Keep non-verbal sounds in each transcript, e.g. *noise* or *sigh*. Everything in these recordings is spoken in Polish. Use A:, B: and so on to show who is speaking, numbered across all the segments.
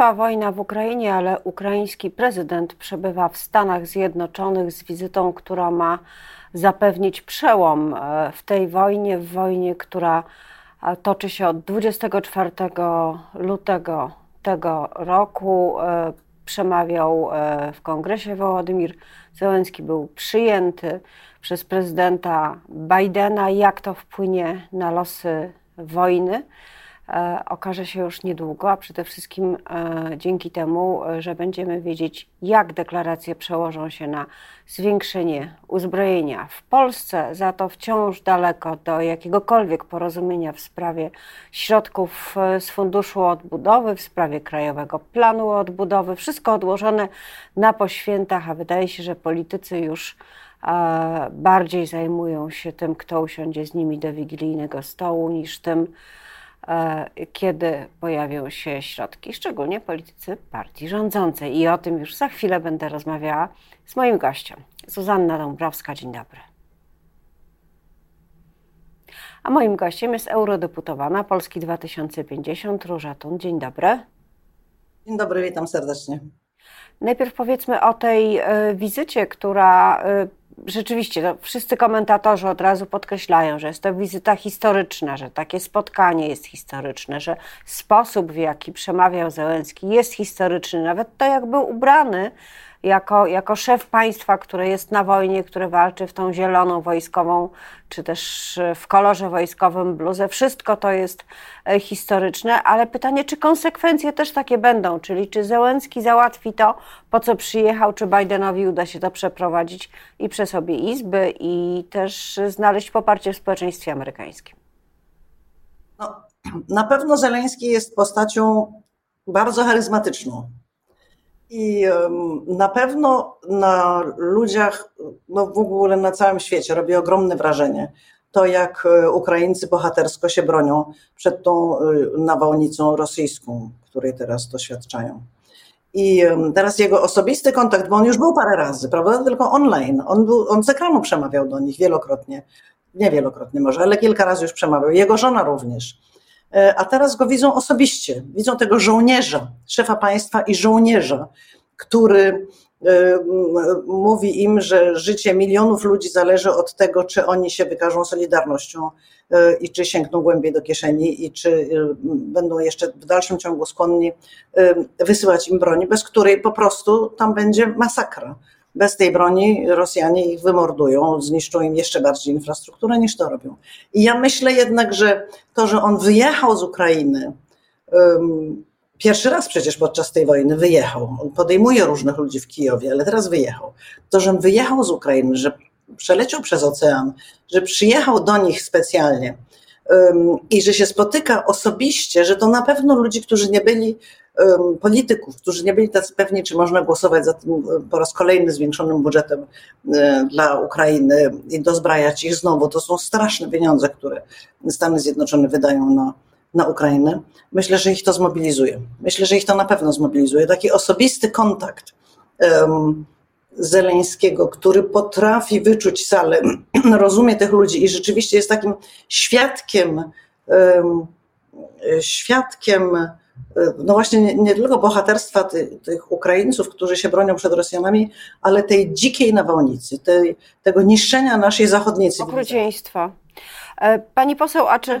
A: Trwa wojna w Ukrainie, ale ukraiński prezydent przebywa w Stanach Zjednoczonych z wizytą, która ma zapewnić przełom e, w tej wojnie, w wojnie, która e, toczy się od 24 lutego tego roku. E, przemawiał w kongresie Wołodymir Zełenski, był przyjęty przez prezydenta Bidena. Jak to wpłynie na losy wojny? E, okaże się już niedługo, a przede wszystkim e, dzięki temu, e, że będziemy wiedzieć, jak deklaracje przełożą się na zwiększenie uzbrojenia w Polsce. Za to wciąż daleko do jakiegokolwiek porozumienia w sprawie środków z Funduszu Odbudowy, w sprawie Krajowego Planu Odbudowy. Wszystko odłożone na poświętach, a wydaje się, że politycy już bardziej zajmują się tym, kto usiądzie z nimi do wigilijnego stołu, niż tym, kiedy pojawią się środki, szczególnie politycy partii rządzącej. I o tym już za chwilę będę rozmawiała z moim gościem, Zuzanna Dąbrowska. Dzień dobry. A moim gościem jest eurodeputowana Polski 2050 Róża Tun. Dzień dobry.
B: Dzień dobry, witam serdecznie.
A: Najpierw powiedzmy o tej e, wizycie, która e, rzeczywiście no, wszyscy komentatorzy od razu podkreślają, że jest to wizyta historyczna, że takie spotkanie jest historyczne, że sposób, w jaki przemawiał Zełenski jest historyczny. Nawet to, jak był ubrany, jako, jako szef państwa, które jest na wojnie, które walczy w tą zieloną wojskową, czy też w kolorze wojskowym bluzę. Wszystko to jest e, historyczne, ale pytanie, czy konsekwencje też takie będą, czyli czy Zełenski załatwi to, po co przyjechał, czy Bidenowi uda się to przeprowadzić i przez obie izby i też znaleźć poparcie w społeczeństwie amerykańskim.
B: No, na pewno Zeleński jest postacią bardzo charyzmatyczną. I na pewno na ludziach, no w ogóle na całym świecie robi ogromne wrażenie to, jak e, Ukraińcy bohatersko się bronią przed tą e, nawałnicą rosyjską, której teraz doświadczają. I teraz jego osobisty kontakt, bo on już był parę razy, prawda? Tylko online. On, był, on z ekranu przemawiał do nich wielokrotnie. Nie wielokrotnie może, ale kilka razy już przemawiał. Jego żona również. E, a teraz go widzą osobiście. Widzą tego żołnierza, szefa państwa i żołnierza, który e, mówi im, że życie milionów ludzi zależy od tego, czy oni się wykażą solidarnością e, i czy sięgną głębiej do kieszeni i czy będą jeszcze w dalszym ciągu skłonni wysyłać im broni, bez której po prostu tam będzie masakra bez tej broni Rosjanie ich wymordują, zniszczą im jeszcze bardziej infrastrukturę niż to robią. I ja myślę jednak, że to, że on wyjechał z Ukrainy, um, pierwszy raz przecież podczas tej wojny wyjechał, on podejmuje różnych ludzi w Kijowie, ale teraz wyjechał. To, że on wyjechał z Ukrainy, że przeleciał przez ocean, że przyjechał do nich specjalnie um, i że się spotyka osobiście, że to na pewno ludzi, którzy nie byli polityków, którzy nie byli tacy pewni, czy można głosować za tym po raz kolejny zwiększonym budżetem dla Ukrainy i dozbrajać ich znowu. To są straszne pieniądze, które Stany Zjednoczone wydają na, na Ukrainę. Myślę, że ich to zmobilizuje. Myślę, że ich to na pewno zmobilizuje. Taki osobisty kontakt um, Zeleńskiego, który potrafi wyczuć salę, *clears throat* rozumie tych ludzi i rzeczywiście jest takim świadkiem, um, świadkiem no właśnie nie, nie tylko bohaterstwa ty, tych Ukraińców, którzy się bronią przed Rosjanami, ale tej dzikiej nawałnicy, tej, tego niszczenia naszej zachodniej
A: Okrucieństwa. E, pani poseł, a czy,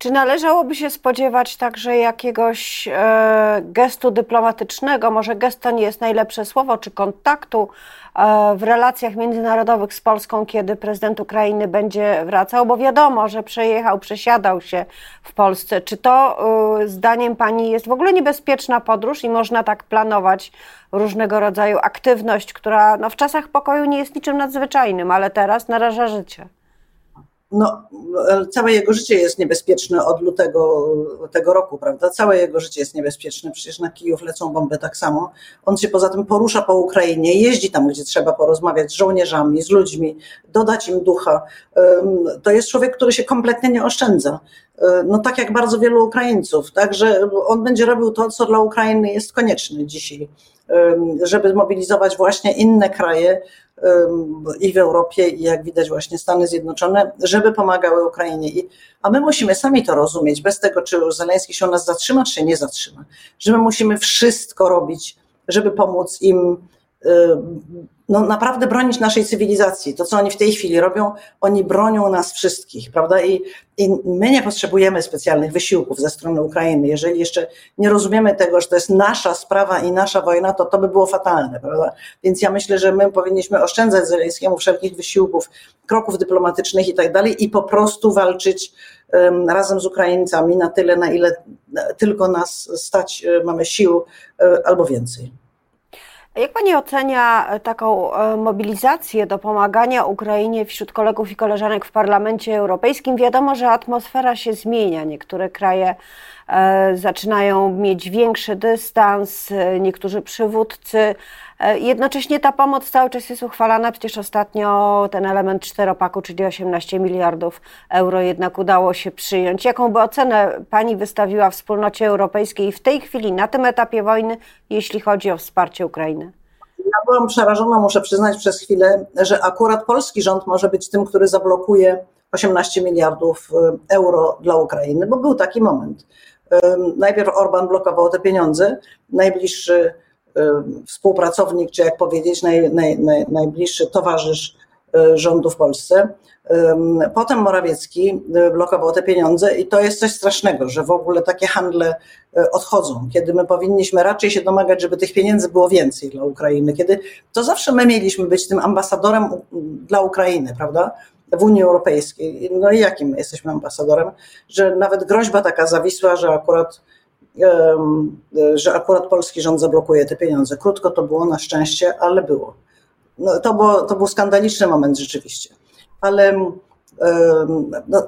A: czy należałoby się spodziewać także jakiegoś e, gestu dyplomatycznego, może gest to nie jest najlepsze słowo, czy kontaktu e, w relacjach międzynarodowych z Polską, kiedy prezydent Ukrainy będzie wracał, bo wiadomo, że przejechał, przesiadał się w Polsce. Czy to e, zdaniem Pani jest w ogóle niebezpieczna podróż i można tak planować różnego rodzaju aktywność, która no, w czasach pokoju nie jest niczym nadzwyczajnym, ale teraz naraża życie?
B: No, całe jego życie jest niebezpieczne od lutego tego roku, prawda? Całe jego życie jest niebezpieczne. Przecież na Kijów lecą bomby tak samo. On się poza tym porusza po Ukrainie, jeździ tam, gdzie trzeba porozmawiać z żołnierzami, z ludźmi, dodać im ducha. To jest człowiek, który się kompletnie nie oszczędza. No tak jak bardzo wielu Ukraińców. Także on będzie robił to, co dla Ukrainy jest konieczne dzisiaj żeby zmobilizować właśnie inne kraje, i w Europie, i jak widać właśnie Stany Zjednoczone, żeby pomagały Ukrainie. I, a my musimy sami to rozumieć, bez tego, czy Zeleński się u nas zatrzyma, czy się nie zatrzyma. Że my musimy wszystko robić, żeby pomóc im no, naprawdę bronić naszej cywilizacji. To, co oni w tej chwili robią, oni bronią nas wszystkich, prawda? I, I my nie potrzebujemy specjalnych wysiłków ze strony Ukrainy. Jeżeli jeszcze nie rozumiemy tego, że to jest nasza sprawa i nasza wojna, to to by było fatalne, prawda? Więc ja myślę, że my powinniśmy oszczędzać Zeleńskiemu wszelkich wysiłków, kroków dyplomatycznych i tak dalej i po prostu walczyć um, razem z Ukraińcami na tyle, na ile tylko nas stać, e, mamy sił e, albo więcej.
A: Jak Pani ocenia e, taką e, mobilizację do pomagania Ukrainie wśród kolegów i koleżanek w Parlamencie Europejskim? Wiadomo, że atmosfera się zmienia. Niektóre kraje e, zaczynają mieć większy dystans, niektórzy przywódcy jednocześnie ta pomoc cały czas jest uchwalana. Przecież ostatnio ten element czteropaku, czyli 18 miliardów euro, jednak udało się przyjąć. Jaką by ocenę Pani wystawiła wspólnocie europejskiej w tej chwili, na tym etapie wojny, jeśli chodzi o wsparcie Ukrainy?
B: Ja byłam przerażona, muszę przyznać przez chwilę, że akurat polski rząd może być tym, który zablokuje 18 miliardów e, euro dla Ukrainy, bo był taki moment. Najpierw Orban blokował te pieniądze, najbliższy współpracownik, czy jak powiedzieć, naj, naj, naj, najbliższy towarzysz e, rządu w Polsce. Potem Morawiecki e, blokował te pieniądze i to jest coś strasznego, że w ogóle takie handle odchodzą, kiedy my powinniśmy raczej się domagać, żeby tych pieniędzy było więcej dla Ukrainy, kiedy to zawsze my mieliśmy być tym ambasadorem dla Ukrainy, prawda? W Unii Europejskiej. No i jakim my jesteśmy ambasadorem? Że nawet groźba taka zawisła, że akurat że akurat polski rząd zablokuje te pieniądze. Krótko to było na szczęście, ale było. No, to, było to był skandaliczny moment rzeczywiście. Ale no,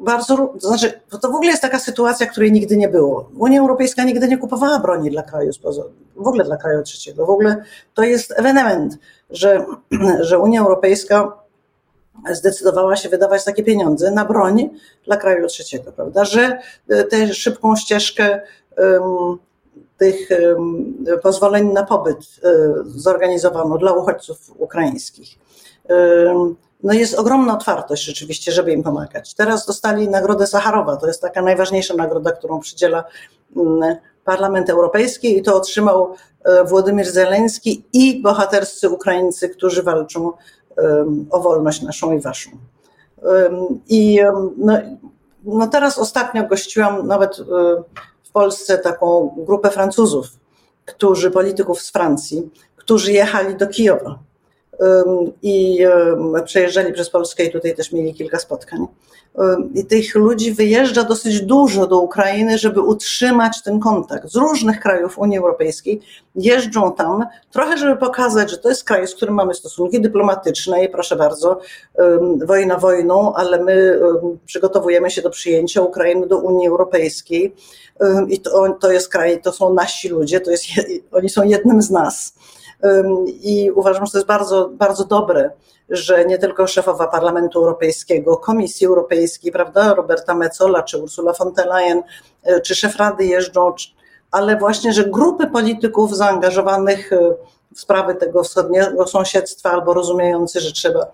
B: bardzo, to znaczy, to w ogóle jest taka sytuacja, której nigdy nie było. Unia Europejska nigdy nie kupowała broni dla kraju w ogóle dla kraju trzeciego. W ogóle to jest ewenement, że, *clears throat* że Unia Europejska zdecydowała się wydawać takie pieniądze na broń dla kraju trzeciego, prawda? Że e, tę szybką ścieżkę um, tych um, pozwoleń na pobyt um, zorganizowano dla uchodźców ukraińskich. No jest ogromna otwartość rzeczywiście, żeby im pomagać. Teraz dostali Nagrodę Sacharowa, to jest taka najważniejsza nagroda, którą przydziela mm, Parlament Europejski i to otrzymał e, Władimir Zeleński i bohaterscy Ukraińcy, którzy walczą o wolność naszą i waszą. I no, no teraz ostatnio gościłam nawet e, w Polsce taką grupę Francuzów, którzy, polityków z Francji, którzy jechali do Kijowa i przejeżdżali przez Polskę i tutaj też mieli kilka spotkań. I tych ludzi wyjeżdża dosyć dużo do Ukrainy, żeby utrzymać ten kontakt. Z różnych krajów Unii Europejskiej jeżdżą tam, trochę żeby pokazać, że to jest kraj, z którym mamy stosunki dyplomatyczne i proszę bardzo, wojna wojną, ale my przygotowujemy się do przyjęcia Ukrainy do Unii Europejskiej. I to, to jest kraj, to są nasi ludzie, to jest, oni są jednym z nas. I uważam, że to jest bardzo, bardzo dobre, że nie tylko szefowa Parlamentu Europejskiego, Komisji Europejskiej, prawda, Roberta Metzola, czy Ursula von der Leyen, e, czy szef Rady jeżdżą, ale właśnie, że grupy polityków zaangażowanych e, w sprawy tego wschodniego sąsiedztwa albo rozumiejący, że trzeba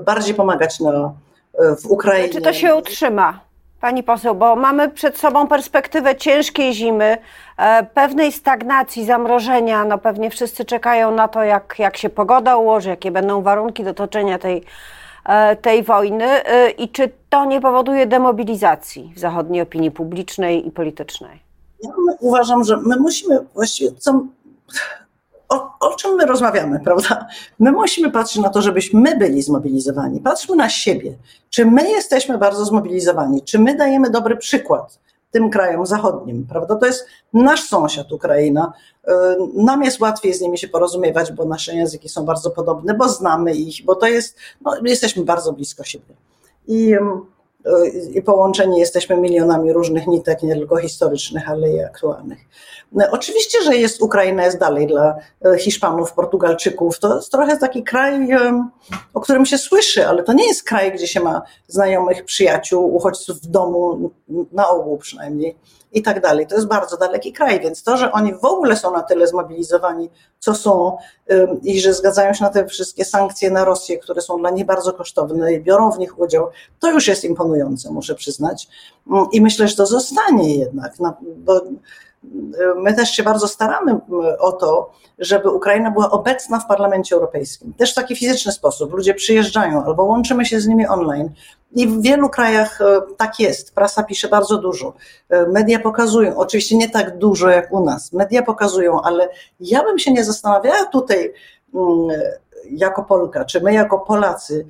B: bardziej pomagać na, e, w Ukrainie.
A: Czy to się utrzyma? Pani poseł, bo mamy przed sobą perspektywę ciężkiej zimy, e, pewnej stagnacji, zamrożenia. No pewnie wszyscy czekają na to, jak, jak się pogoda ułoży, jakie będą warunki do toczenia tej, e, tej wojny e, i czy to nie powoduje demobilizacji w zachodniej opinii publicznej i politycznej?
B: Ja uważam, że my musimy właściwie, co, o, o, czym my rozmawiamy, prawda? My musimy patrzeć na to, żebyśmy my byli zmobilizowani. Patrzmy na siebie. Czy my jesteśmy bardzo zmobilizowani? Czy my dajemy dobry przykład tym krajom zachodnim, prawda? To jest nasz sąsiad Ukraina. Y, nam jest łatwiej z nimi się porozumiewać, bo nasze języki są bardzo podobne, bo znamy ich, bo to jest, no, jesteśmy bardzo blisko siebie. I i połączeni jesteśmy milionami różnych nitek, nie tylko historycznych, ale i aktualnych. No, oczywiście, że jest Ukraina jest dalej dla e, Hiszpanów, Portugalczyków. To jest trochę taki kraj, o którym się słyszy, ale to nie jest kraj, gdzie się ma znajomych, przyjaciół, uchodźców w domu, na ogół przynajmniej. I tak dalej. To jest bardzo daleki kraj, więc to, że oni w ogóle są na tyle zmobilizowani, co są i że zgadzają się na te wszystkie sankcje na Rosję, które są dla nich bardzo kosztowne i biorą w nich udział, to już jest imponujące, muszę przyznać. Mm, I myślę, że to zostanie jednak, bo my też się bardzo staramy o to, żeby Ukraina była obecna w Parlamencie Europejskim. Też w taki fizyczny sposób. Ludzie przyjeżdżają albo łączymy się z nimi online. I w wielu krajach e, tak jest. Prasa pisze bardzo dużo. E, media pokazują, oczywiście nie tak dużo jak u nas. Media pokazują, ale ja bym się nie zastanawiała tutaj jako Polka, czy my jako Polacy,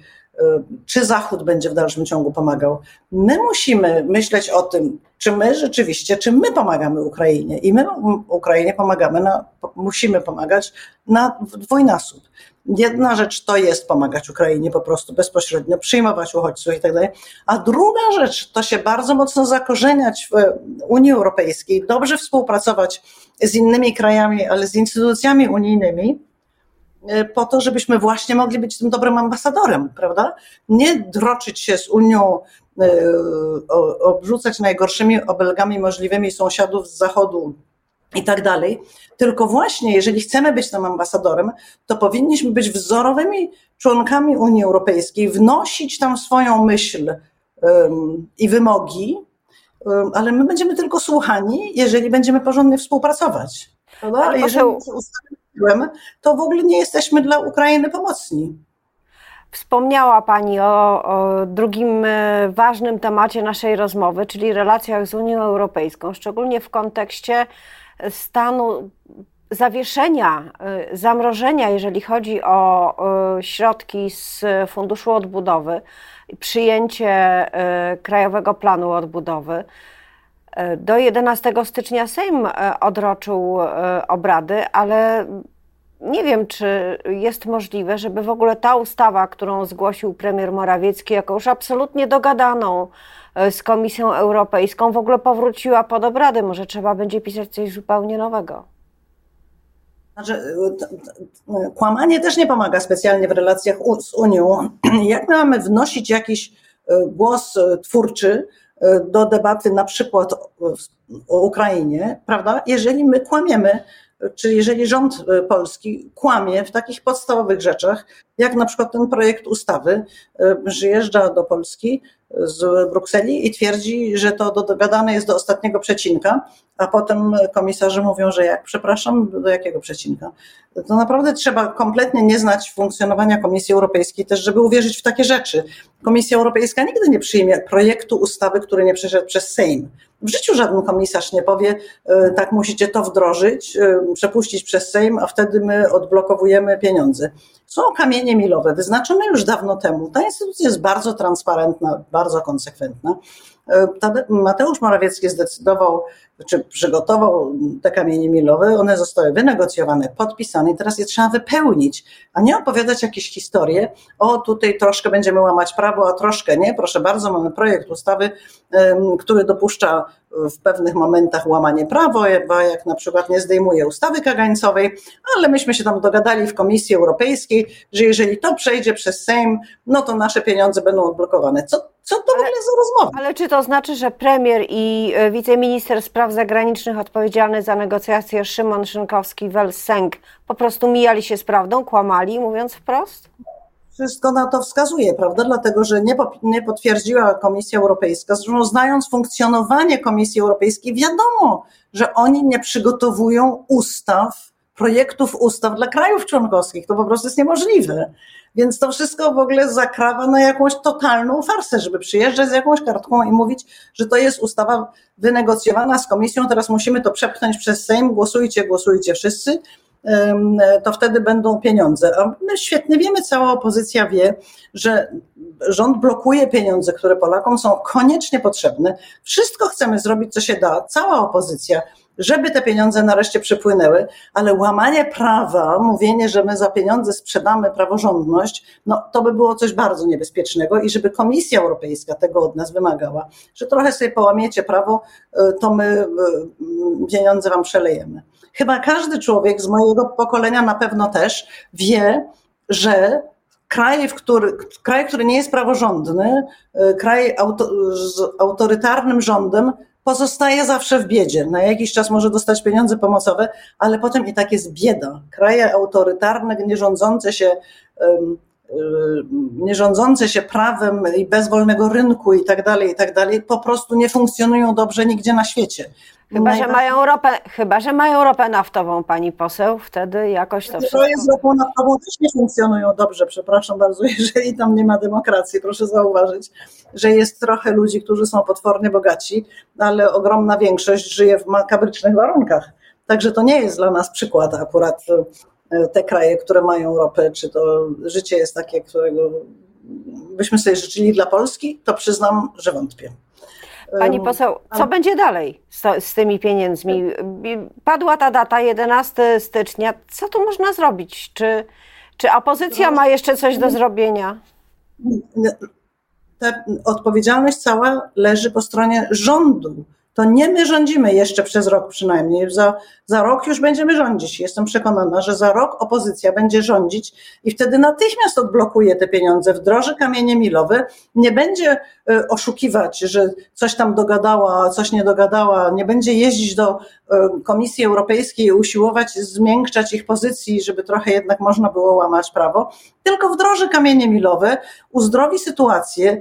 B: czy Zachód będzie w dalszym ciągu pomagał. My musimy myśleć o tym, czy my rzeczywiście, czy my pomagamy Ukrainie i my Ukrainie pomagamy, na, musimy pomagać na dwójnasób. Jedna rzecz to jest pomagać Ukrainie po prostu bezpośrednio, przyjmować uchodźców i tak dalej, a druga rzecz to się bardzo mocno zakorzeniać w Unii Europejskiej, dobrze współpracować z innymi krajami, ale z instytucjami unijnymi, po to, żebyśmy właśnie mogli być tym dobrym ambasadorem, prawda? Nie droczyć się z Unią, e, obrzucać najgorszymi obelgami możliwymi sąsiadów z Zachodu i tak dalej. Tylko właśnie, jeżeli chcemy być tym ambasadorem, to powinniśmy być wzorowymi członkami Unii Europejskiej, wnosić tam swoją myśl um, i wymogi, um, ale my będziemy tylko słuchani, jeżeli będziemy porządnie współpracować. Prawda? Ale to w ogóle nie jesteśmy dla Ukrainy pomocni.
A: Wspomniała Pani o, o, drugim e, ważnym temacie naszej rozmowy, czyli relacjach z Unią Europejską, szczególnie w kontekście stanu zawieszenia, e, zamrożenia, jeżeli chodzi o środki z Funduszu Odbudowy, przyjęcie e, Krajowego Planu Odbudowy. Do 11 stycznia Sejm e, odroczył e, obrady, ale nie wiem, czy jest możliwe, żeby w ogóle ta ustawa, którą zgłosił premier Morawiecki, jako już absolutnie dogadaną e, z Komisją Europejską, w ogóle powróciła pod obrady. Może trzeba będzie pisać coś zupełnie nowego.
B: Znaczy, kłamanie też nie pomaga specjalnie w relacjach z Unią. *clears throat* Jak my mamy wnosić jakiś głos twórczy, E, do debaty na przykład o Ukrainie, prawda? Jeżeli my kłamiemy, czy jeżeli rząd e, polski kłamie w takich podstawowych rzeczach, jak na przykład ten projekt ustawy, e, przyjeżdża do Polski z Brukseli i twierdzi, że to dogadane jest do ostatniego przecinka, a potem komisarze mówią, że jak, przepraszam, do jakiego przecinka? To naprawdę trzeba kompletnie nie znać funkcjonowania Komisji Europejskiej też, żeby uwierzyć w takie rzeczy. Komisja Europejska nigdy nie przyjmie projektu ustawy, który nie przeszedł przez Sejm. W życiu żaden komisarz nie powie, e, tak musicie to wdrożyć, e, przepuścić przez Sejm, a wtedy my odblokowujemy pieniądze. Są kamienie milowe, wyznaczone już dawno temu. Ta instytucja jest bardzo transparentna, bardzo konsekwentna. E, Mateusz Morawiecki zdecydował, czy przygotował te kamienie milowe, one zostały wynegocjowane, podpisane i teraz je trzeba wypełnić, a nie opowiadać jakieś historie, o tutaj troszkę będziemy łamać prawo, a troszkę nie. Proszę bardzo, mamy projekt ustawy, który dopuszcza w pewnych momentach łamanie prawa, jak na przykład nie zdejmuje ustawy kagańcowej, ale myśmy się tam dogadali w Komisji Europejskiej, że jeżeli to przejdzie przez Sejm, no to nasze pieniądze będą odblokowane. Co, co to w ogóle za rozmowa?
A: Ale czy to znaczy, że premier i e, wiceminister spraw zagranicznych odpowiedzialny za negocjacje Szymon Szynkowski-Welsenk po prostu mijali się z prawdą, kłamali, mówiąc wprost?
B: Wszystko na to wskazuje, prawda? Dlatego, że nie, nie potwierdziła Komisja Europejska. Zresztą znając funkcjonowanie Komisji Europejskiej, wiadomo, że oni nie przygotowują ustaw, projektów ustaw dla krajów członkowskich. To po prostu jest niemożliwe. Więc to wszystko w ogóle zakrawa na jakąś totalną farsę, żeby przyjeżdżać z jakąś kartką i mówić, że to jest ustawa wynegocjowana z komisją, teraz musimy to przepchnąć przez Sejm, głosujcie, głosujcie wszyscy, to wtedy będą pieniądze. A my świetnie wiemy, cała opozycja wie, że rząd blokuje pieniądze, które Polakom są koniecznie potrzebne. Wszystko chcemy zrobić, co się da, cała opozycja żeby te pieniądze nareszcie przypłynęły, ale łamanie prawa, mówienie, że my za pieniądze sprzedamy praworządność, no to by było coś bardzo niebezpiecznego i żeby Komisja Europejska tego od nas wymagała, że trochę sobie połamiecie prawo, y, to my y, pieniądze wam przelejemy. Chyba każdy człowiek z mojego pokolenia na pewno też wie, że kraj, w który, kraj, który nie jest praworządny, y, kraj auto, z autorytarnym rządem, pozostaje zawsze w biedzie. Na jakiś czas może dostać pieniądze pomocowe, ale potem i tak jest bieda. Kraje autorytarne, nie rządzące się nie rządzące się prawem i bez wolnego rynku i tak dalej, i tak dalej, po prostu nie funkcjonują dobrze nigdzie na świecie.
A: Chyba, że mają ropę, chyba, że mają ropę naftową, pani poseł, wtedy jakoś to wszystko...
B: jest ropą naftową też nie funkcjonują dobrze, przepraszam bardzo, *laughs* jeżeli tam nie ma demokracji, proszę zauważyć, że jest trochę ludzi, którzy są potwornie bogaci, ale ogromna większość żyje w makabrycznych warunkach. Także to nie jest dla nas przykład akurat te kraje, które mają ropę, czy to życie jest takie, którego byśmy sobie życzyli dla Polski, to przyznam, że wątpię.
A: Pani poseł, co będzie dalej z, z, tymi pieniędzmi? Padła ta data 11 stycznia. Co tu można zrobić? Czy, czy opozycja ma jeszcze coś do zrobienia?
B: Ta odpowiedzialność cała leży po stronie rządu to nie my rządzimy jeszcze przez rok przynajmniej. Za, za rok już będziemy rządzić. Jestem przekonana, że za rok opozycja będzie rządzić i wtedy natychmiast odblokuje te pieniądze, wdroży kamienie milowe, nie będzie e, oszukiwać, że coś tam dogadała, coś nie dogadała, nie będzie jeździć do e, Komisji Europejskiej i usiłować zmiękczać ich pozycji, żeby trochę jednak można było łamać prawo, tylko wdroży kamienie milowe, uzdrowi sytuację,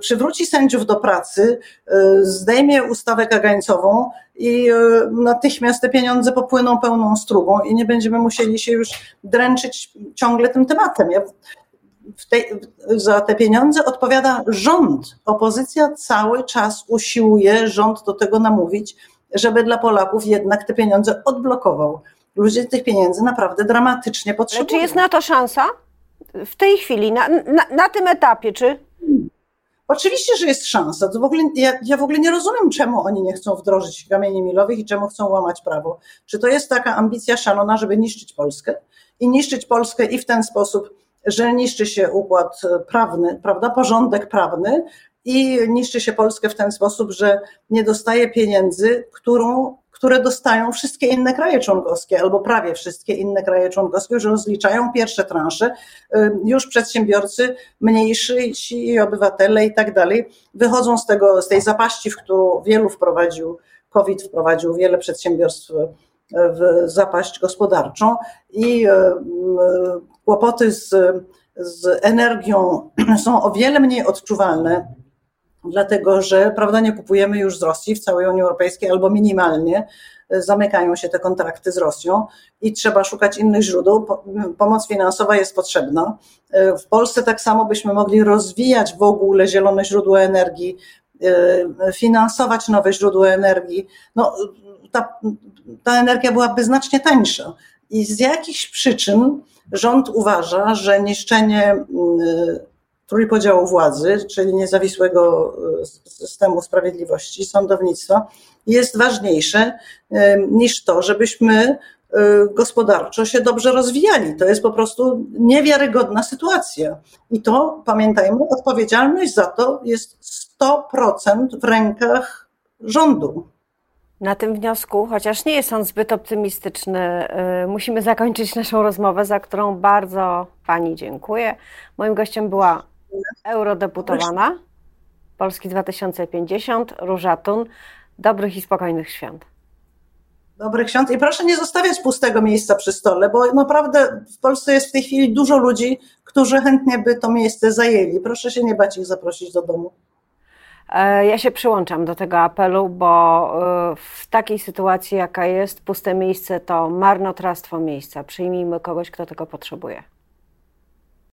B: przywróci sędziów do pracy, e, zdejmie ustawę kagańcową i e, natychmiast te pieniądze popłyną pełną strugą i nie będziemy musieli się już dręczyć ciągle tym tematem. Ja tej, za te pieniądze odpowiada rząd. Opozycja cały czas usiłuje rząd do tego namówić, żeby dla Polaków jednak te pieniądze odblokował. Ludzie tych pieniędzy naprawdę dramatycznie potrzebują.
A: Czy jest na to szansa? w tej chwili, na, na, na tym etapie, czy?
B: Oczywiście, że jest szansa. To w ogóle, ja, ja, w ogóle nie rozumiem, czemu oni nie chcą wdrożyć kamieni milowych i czemu chcą łamać prawo. Czy to jest taka ambicja szalona, żeby niszczyć Polskę? I niszczyć Polskę i w ten sposób, że niszczy się układ prawny, prawda, porządek prawny i niszczy się Polskę w ten sposób, że nie dostaje pieniędzy, którą które dostają wszystkie inne kraje członkowskie, albo prawie wszystkie inne kraje członkowskie, już rozliczają pierwsze transze, już przedsiębiorcy mniejsi i obywatele i tak dalej wychodzą z tego, z tej zapaści, w którą wielu wprowadził, COVID wprowadził wiele przedsiębiorstw w zapaść gospodarczą i kłopoty z, z energią są o wiele mniej odczuwalne dlatego że prawda, nie kupujemy już z Rosji w całej Unii Europejskiej albo minimalnie zamykają się te kontrakty z Rosją i trzeba szukać innych źródeł. Pomoc finansowa jest potrzebna. W Polsce tak samo byśmy mogli rozwijać w ogóle zielone źródła energii, finansować nowe źródła energii. No, ta, ta energia byłaby znacznie tańsza. I z jakichś przyczyn rząd uważa, że niszczenie trójpodziału władzy, czyli niezawisłego e, systemu sprawiedliwości, sądownictwa, jest ważniejsze e, niż to, żebyśmy e, gospodarczo się dobrze rozwijali. To jest po prostu niewiarygodna sytuacja. I to, pamiętajmy, odpowiedzialność za to jest 100% w rękach rządu.
A: Na tym wniosku, chociaż nie jest on zbyt optymistyczny, musimy zakończyć naszą rozmowę, za którą bardzo Pani dziękuję. Moim gościem była eurodeputowana Polski 2050, Róża Tun. Dobrych i spokojnych świąt.
B: Dobrych świąt i proszę nie zostawiać pustego miejsca przy stole, bo naprawdę w Polsce jest w tej chwili dużo ludzi, którzy chętnie by to miejsce zajęli. Proszę się nie bać ich zaprosić do domu.
A: E, ja się przyłączam do tego apelu, bo e, w takiej sytuacji, jaka jest, puste miejsce to marnotrawstwo miejsca. Przyjmijmy kogoś, kto tego potrzebuje.